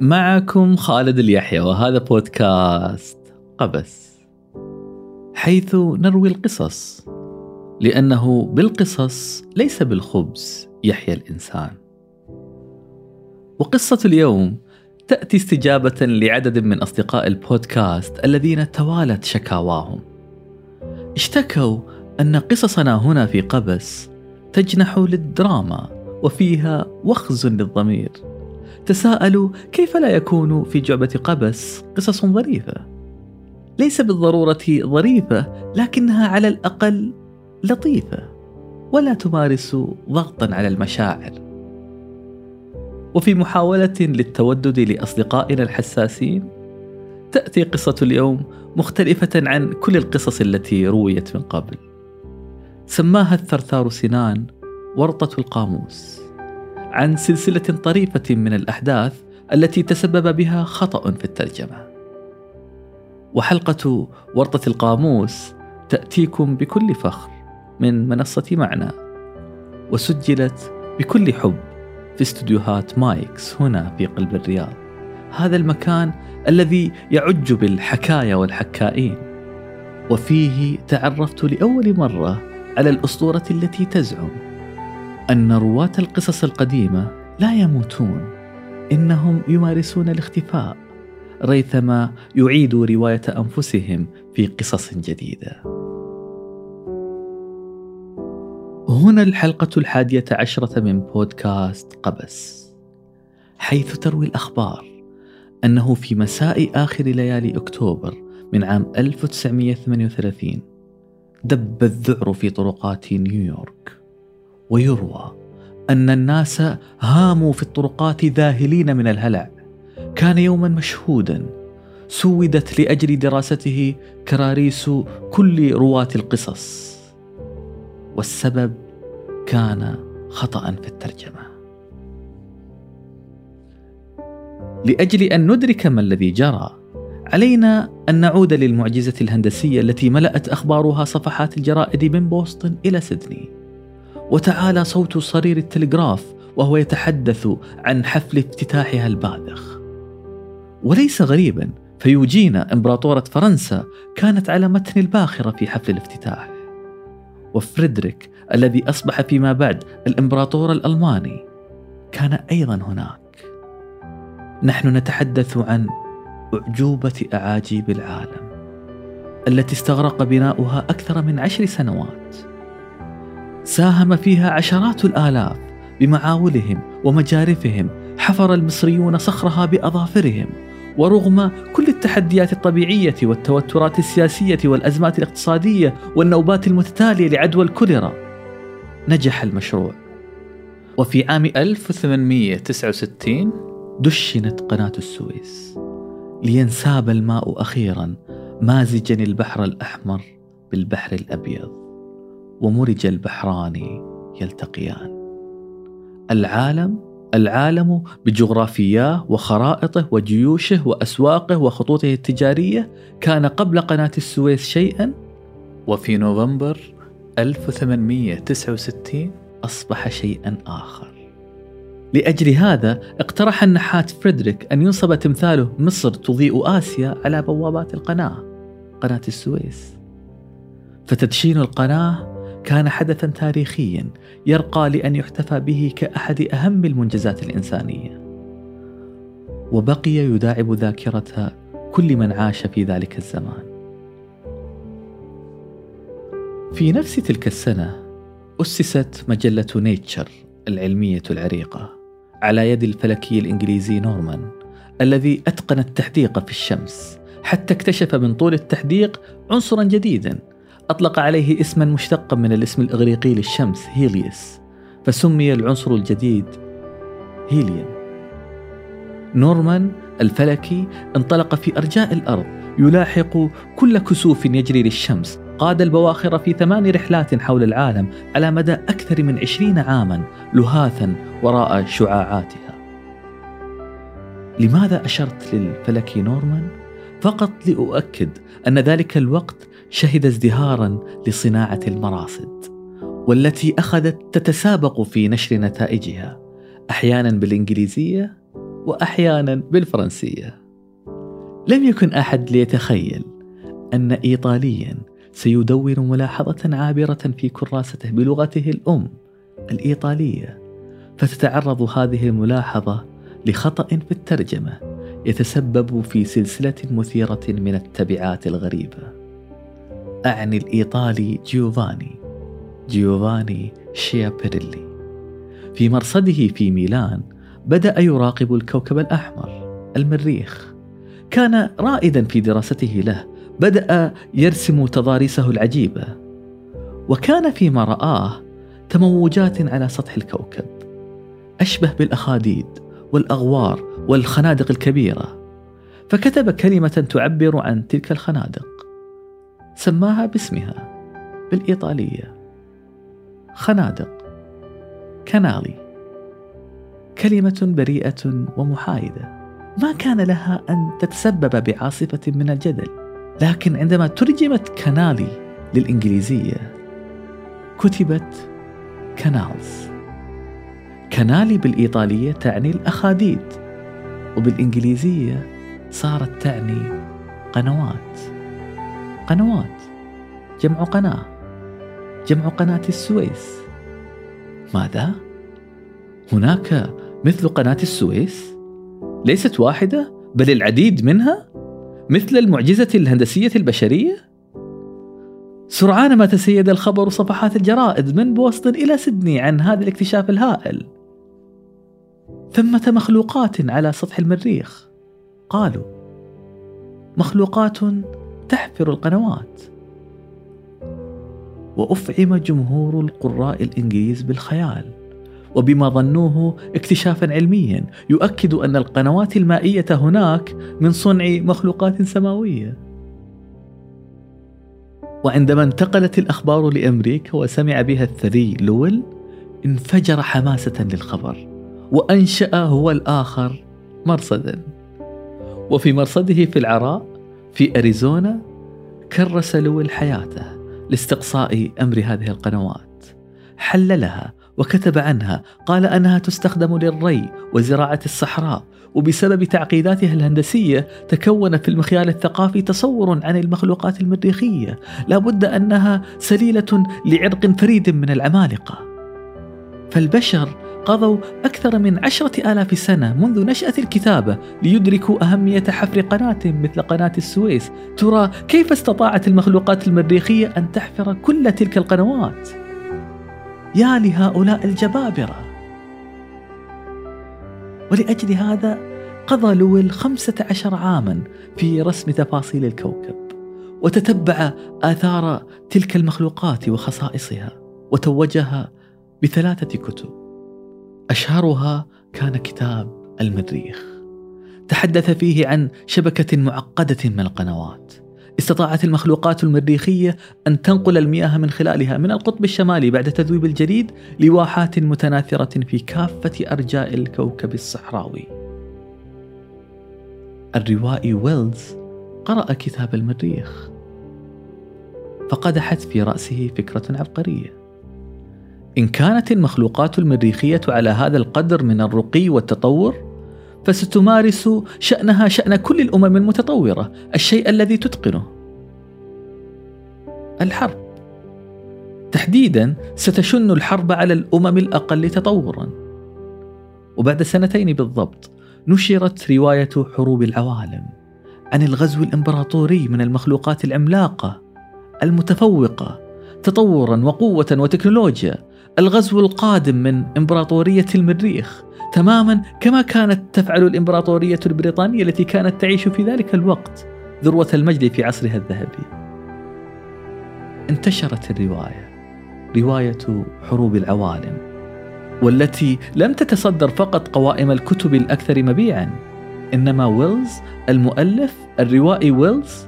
معكم خالد اليحيى وهذا بودكاست قبس. حيث نروي القصص لأنه بالقصص ليس بالخبز يحيا الإنسان. وقصة اليوم تأتي استجابة لعدد من أصدقاء البودكاست الذين توالت شكاواهم. اشتكوا أن قصصنا هنا في قبس تجنح للدراما وفيها وخز للضمير. تساءلوا كيف لا يكون في جعبة قبس؟ قصص ظريفة. ليس بالضرورة ظريفة لكنها على الأقل لطيفة ولا تمارس ضغطا على المشاعر. وفي محاولة للتودد لأصدقائنا الحساسين تأتي قصة اليوم مختلفة عن كل القصص التي رويت من قبل. سماها الثرثار سنان ورطة القاموس. عن سلسلة طريفة من الأحداث التي تسبب بها خطأ في الترجمة. وحلقة ورطة القاموس تأتيكم بكل فخر من منصة معنى وسجلت بكل حب في استديوهات مايكس هنا في قلب الرياض. هذا المكان الذي يعج بالحكايا والحكائين. وفيه تعرفت لأول مرة على الأسطورة التي تزعم أن رواة القصص القديمة لا يموتون إنهم يمارسون الاختفاء ريثما يعيدوا رواية أنفسهم في قصص جديدة. هنا الحلقة الحادية عشرة من بودكاست قبس. حيث تروي الأخبار أنه في مساء آخر ليالي أكتوبر من عام 1938 دب الذعر في طرقات نيويورك. ويروى أن الناس هاموا في الطرقات ذاهلين من الهلع كان يوما مشهودا. سودت لأجل دراسته كراريس كل رواة القصص. والسبب كان خطا في الترجمة. لأجل أن ندرك ما الذي جرى علينا أن نعود للمعجزة الهندسية التي ملأت أخبارها صفحات الجرائد من بوسطن إلى سيدني. وتعالى صوت صرير التلغراف وهو يتحدث عن حفل افتتاحها الباذخ. وليس غريبا فيوجينا إمبراطورة فرنسا كانت على متن الباخرة في حفل الافتتاح. وفريدريك الذي أصبح فيما بعد الإمبراطور الألماني كان أيضا هناك. نحن نتحدث عن أعجوبة أعاجيب العالم التي استغرق بناؤها أكثر من عشر سنوات. ساهم فيها عشرات الآلاف بمعاولهم ومجارفهم حفر المصريون صخرها بأظافرهم ورغم كل التحديات الطبيعية والتوترات السياسية والأزمات الاقتصادية والنوبات المتتالية لعدوى الكوليرا نجح المشروع. وفي عام 1869 دشنت قناة السويس لينساب الماء أخيرا مازجا البحر الأحمر بالبحر الأبيض. ومرج البحران يلتقيان العالم العالم بجغرافياه وخرائطه وجيوشه وأسواقه وخطوطه التجارية كان قبل قناة السويس شيئا وفي نوفمبر 1869 أصبح شيئا آخر. لأجل هذا اقترح النحات فريدريك أن ينصب تمثاله مصر تضيء آسيا على بوابات القناة قناة السويس. فتدشين القناة كان حدثا تاريخيا يرقى لأن يحتفى به كأحد أهم المنجزات الإنسانية. وبقي يداعب ذاكرة كل من عاش في ذلك الزمان. في نفس تلك السنة أسست مجلة نيتشر العلمية العريقة على يد الفلكي الإنجليزي نورمان الذي أتقن التحديق في الشمس حتى اكتشف من طول التحديق عنصرا جديدا أطلق عليه اسما مشتقا من الاسم الإغريقي للشمس هيليوس فسمي العنصر الجديد هيليوم. نورمان الفلكي انطلق في أرجاء الأرض يلاحق كل كسوف يجري للشمس. قاد البواخر في ثمان رحلات حول العالم على مدى أكثر من عشرين عاما لهاثا وراء شعاعاتها. لماذا أشرت للفلكي نورمان؟ فقط لأؤكد أن ذلك الوقت شهد ازدهارا لصناعة المراصد والتي أخذت تتسابق في نشر نتائجها أحيانا بالإنجليزية وأحيانا بالفرنسية. لم يكن أحد ليتخيل أن إيطاليا سيدون ملاحظة عابرة في كراسته بلغته الأم الإيطالية فتتعرض هذه الملاحظة لخطأ في الترجمة. يتسبب في سلسلة مثيرة من التبعات الغريبة. أعني الإيطالي جيوفاني جيوفاني شيابيريلي. في مرصده في ميلان بدأ يراقب الكوكب الأحمر المريخ. كان رائدا في دراسته له، بدأ يرسم تضاريسه العجيبة. وكان فيما رآه تموجات على سطح الكوكب أشبه بالأخاديد والأغوار والخنادق الكبيرة. فكتب كلمة تعبر عن تلك الخنادق. سماها باسمها بالإيطالية. خنادق. كنالي. كلمة بريئة ومحايدة. ما كان لها أن تتسبب بعاصفة من الجدل لكن عندما ترجمت كنالي للإنجليزية كتبت كانالز كنالي بالإيطالية تعني الأخاديد. وبالإنجليزية صارت تعني قنوات قنوات جمع قناة جمع قناة السويس ماذا؟ هناك مثل قناة السويس؟ ليست واحدة بل العديد منها؟ مثل المعجزة الهندسية البشرية؟ سرعان ما تسيد الخبر صفحات الجرائد من بوسطن إلى سيدني عن هذا الاكتشاف الهائل ثمة مخلوقات على سطح المريخ. قالوا مخلوقات تحفر القنوات. وأفعم جمهور القراء الإنجليز بالخيال. وبما ظنوه اكتشافا علميا يؤكد أن القنوات المائية هناك من صنع مخلوقات سماوية. وعندما انتقلت الأخبار لأمريكا وسمع بها الثري لويل انفجر حماسة للخبر. وأنشأ هو الآخر مرصدا. وفي مرصده في العراء في أريزونا كرس لويل حياته لاستقصاء أمر هذه القنوات. حللها وكتب عنها قال أنها تستخدم للري وزراعة الصحراء وبسبب تعقيداتها الهندسية تكون في المخيال الثقافي تصور عن المخلوقات المريخية. لابد أنها سليلة لعرق فريد من العمالقة. فالبشر قضوا أكثر من عشرة آلاف سنة منذ نشأة الكتابة ليدركوا أهمية حفر قناة مثل قناة السويس. ترى كيف استطاعت المخلوقات المريخية أن تحفر كل تلك القنوات؟ يا لهؤلاء الجبابرة. ولأجل هذا قضى لويل خمسة عشر عاما في رسم تفاصيل الكوكب وتتبع آثار تلك المخلوقات وخصائصها وتوجها بثلاثة كتب. أشهرها كان كتاب المريخ تحدث فيه عن شبكة معقدة من القنوات استطاعت المخلوقات المريخية أن تنقل المياه من خلالها من القطب الشمالي بعد تذويب الجليد لواحات متناثرة في كافة أرجاء الكوكب الصحراوي. الروائي ويلز قرأ كتاب المريخ فقدحت في رأسه فكرة عبقرية. إن كانت المخلوقات المريخية على هذا القدر من الرقي والتطور فستمارس شأنها شأن كل الأمم المتطورة الشيء الذي تتقنه. الحرب. تحديدا ستشن الحرب على الأمم الأقل تطورا. وبعد سنتين بالضبط نشرت رواية حروب العوالم عن الغزو الإمبراطوري من المخلوقات العملاقة المتفوقة تطورا وقوة وتكنولوجيا الغزو القادم من إمبراطورية المريخ تماما كما كانت تفعل الإمبراطورية البريطانية التي كانت تعيش في ذلك الوقت ذروة المجد في عصرها الذهبي. انتشرت الرواية رواية حروب العوالم والتي لم تتصدر فقط قوائم الكتب الأكثر مبيعا إنما ويلز المؤلف الروائي ويلز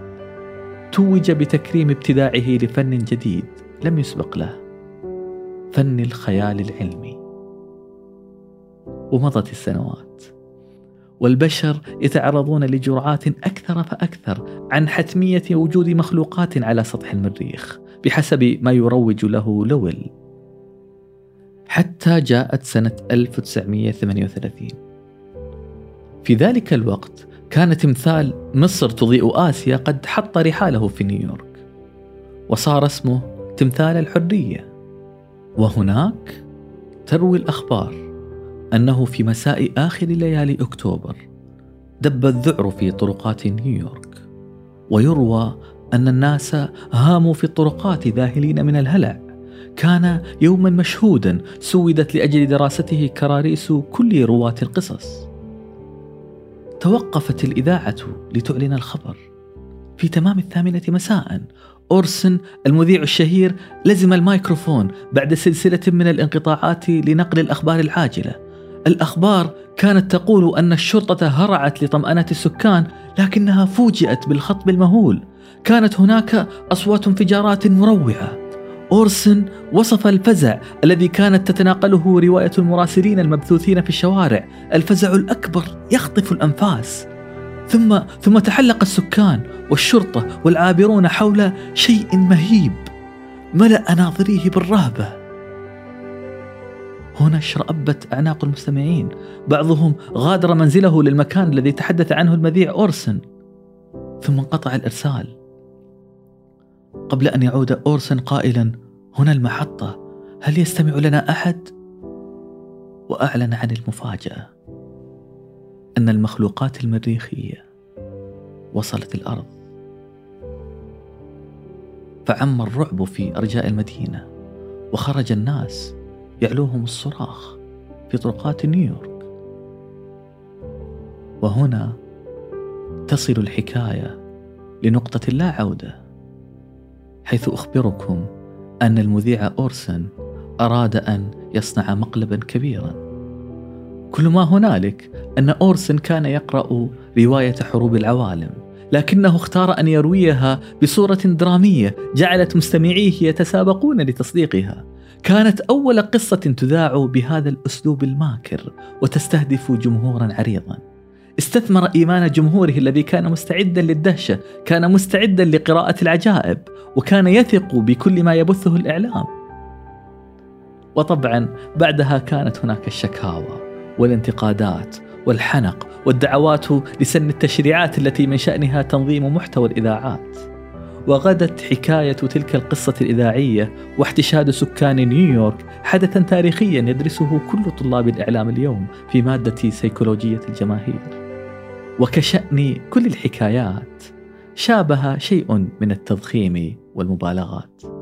توج بتكريم ابتداعه لفن جديد لم يسبق له فن الخيال العلمي. ومضت السنوات. والبشر يتعرضون لجرعات أكثر فأكثر عن حتمية وجود مخلوقات على سطح المريخ بحسب ما يروج له لويل. حتى جاءت سنة 1938 في ذلك الوقت كان تمثال مصر تضيء آسيا قد حط رحاله في نيويورك. وصار اسمه تمثال الحرية. وهناك تروي الأخبار أنه في مساء آخر ليالي أكتوبر دب الذعر في طرقات نيويورك ويروى أن الناس هاموا في الطرقات ذاهلين من الهلع. كان يوما مشهودا سودت لأجل دراسته كراريس كل رواة القصص. توقفت الإذاعة لتعلن الخبر في تمام الثامنة مساء أورسن المذيع الشهير لزم الميكروفون بعد سلسلة من الانقطاعات لنقل الأخبار العاجلة. الأخبار كانت تقول أن الشرطة هرعت لطمأنة السكان لكنها فوجئت بالخطب المهول. كانت هناك أصوات انفجارات مروعة. أورسن وصف الفزع الذي كانت تتناقله رواية المراسلين المبثوثين في الشوارع. الفزع الأكبر يخطف الأنفاس. ثم ثم تحلق السكان والشرطة والعابرون حول شيء مهيب ملأ ناظريه بالرهبة. هنا اشرأبت أعناق المستمعين. بعضهم غادر منزله للمكان الذي تحدث عنه المذيع أورسن. ثم انقطع الإرسال. قبل أن يعود أورسن قائلا هنا المحطة هل يستمع لنا أحد؟ وأعلن عن المفاجأة. أن المخلوقات المريخية وصلت الأرض. فعم الرعب في أرجاء المدينة وخرج الناس يعلوهم الصراخ في طرقات نيويورك. وهنا تصل الحكاية لنقطة لا عودة حيث أخبركم أن المذيع أورسن أراد أن يصنع مقلبا كبيرا. كل ما هنالك أن أورسن كان يقرأ رواية حروب العوالم لكنه اختار أن يرويها بصورة درامية جعلت مستمعيه يتسابقون لتصديقها. كانت أول قصة تذاع بهذا الأسلوب الماكر وتستهدف جمهورا عريضا. استثمر إيمان جمهوره الذي كان مستعدا للدهشة، كان مستعدا لقراءة العجائب، وكان يثق بكل ما يبثه الإعلام. وطبعا بعدها كانت هناك الشكاوى. والانتقادات والحنق والدعوات لسن التشريعات التي من شأنها تنظيم محتوى الإذاعات. وغدت حكاية تلك القصة الإذاعية واحتشاد سكان نيويورك حدثا تاريخيا يدرسه كل طلاب الإعلام اليوم في مادة سيكولوجية الجماهير. وكشأن كل الحكايات شابه شيء من التضخيم والمبالغات.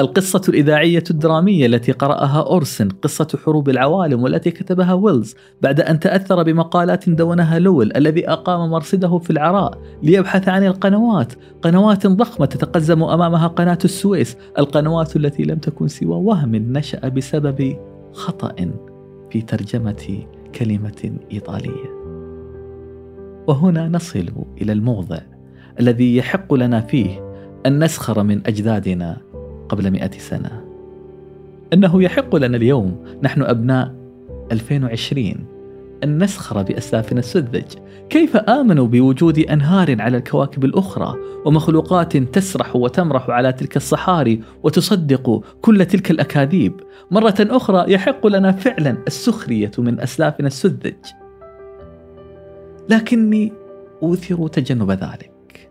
القصة الإذاعية الدرامية التي قرأها أورسن قصة حروب العوالم والتي كتبها ويلز بعد أن تأثر بمقالات دونها لول الذي أقام مرصده في العراء ليبحث عن القنوات قنوات ضخمة تتقزم أمامها قناة السويس القنوات التي لم تكن سوى وهم نشأ بسبب خطأ في ترجمة كلمة إيطالية. وهنا نصل إلى الموضع الذي يحق لنا فيه أن نسخر من أجدادنا قبل مئة سنة. إنه يحق لنا اليوم نحن أبناء 2020 أن نسخر بأسلافنا السذج. كيف آمنوا بوجود أنهار على الكواكب الأخرى ومخلوقات تسرح وتمرح على تلك الصحاري وتصدق كل تلك الأكاذيب؟ مرة أخرى يحق لنا فعلا السخرية من أسلافنا السذج. لكني أوثر تجنب ذلك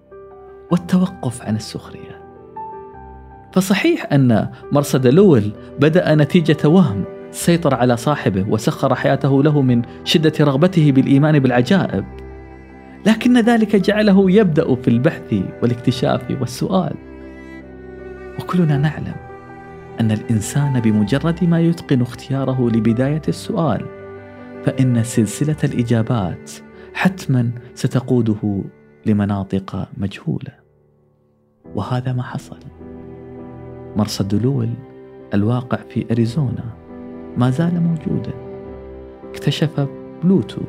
والتوقف عن السخرية. فصحيح أن مرصد لويل بدأ نتيجة وهم سيطر على صاحبه وسخر حياته له من شدة رغبته بالإيمان بالعجائب. لكن ذلك جعله يبدأ في البحث والاكتشاف والسؤال. وكلنا نعلم أن الإنسان بمجرد ما يتقن اختياره لبداية السؤال فإن سلسلة الإجابات حتما ستقوده لمناطق مجهولة. وهذا ما حصل. مرصد لول الواقع في أريزونا ما زال موجودا. اكتشف بلوتو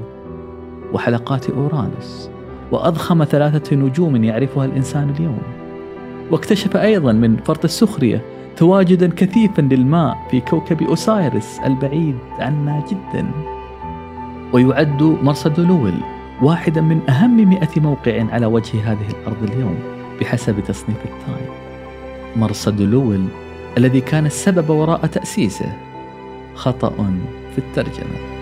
وحلقات أورانوس وأضخم ثلاثة نجوم يعرفها الإنسان اليوم. واكتشف أيضا من فرط السخرية تواجدا كثيفا للماء في كوكب أوسايرس البعيد عنا جدا. ويعد مرصد لويل واحدا من أهم مئة موقع على وجه هذه الأرض اليوم بحسب تصنيف التايم. مرصد لويل الذي كان السبب وراء تأسيسه خطأ في الترجمة.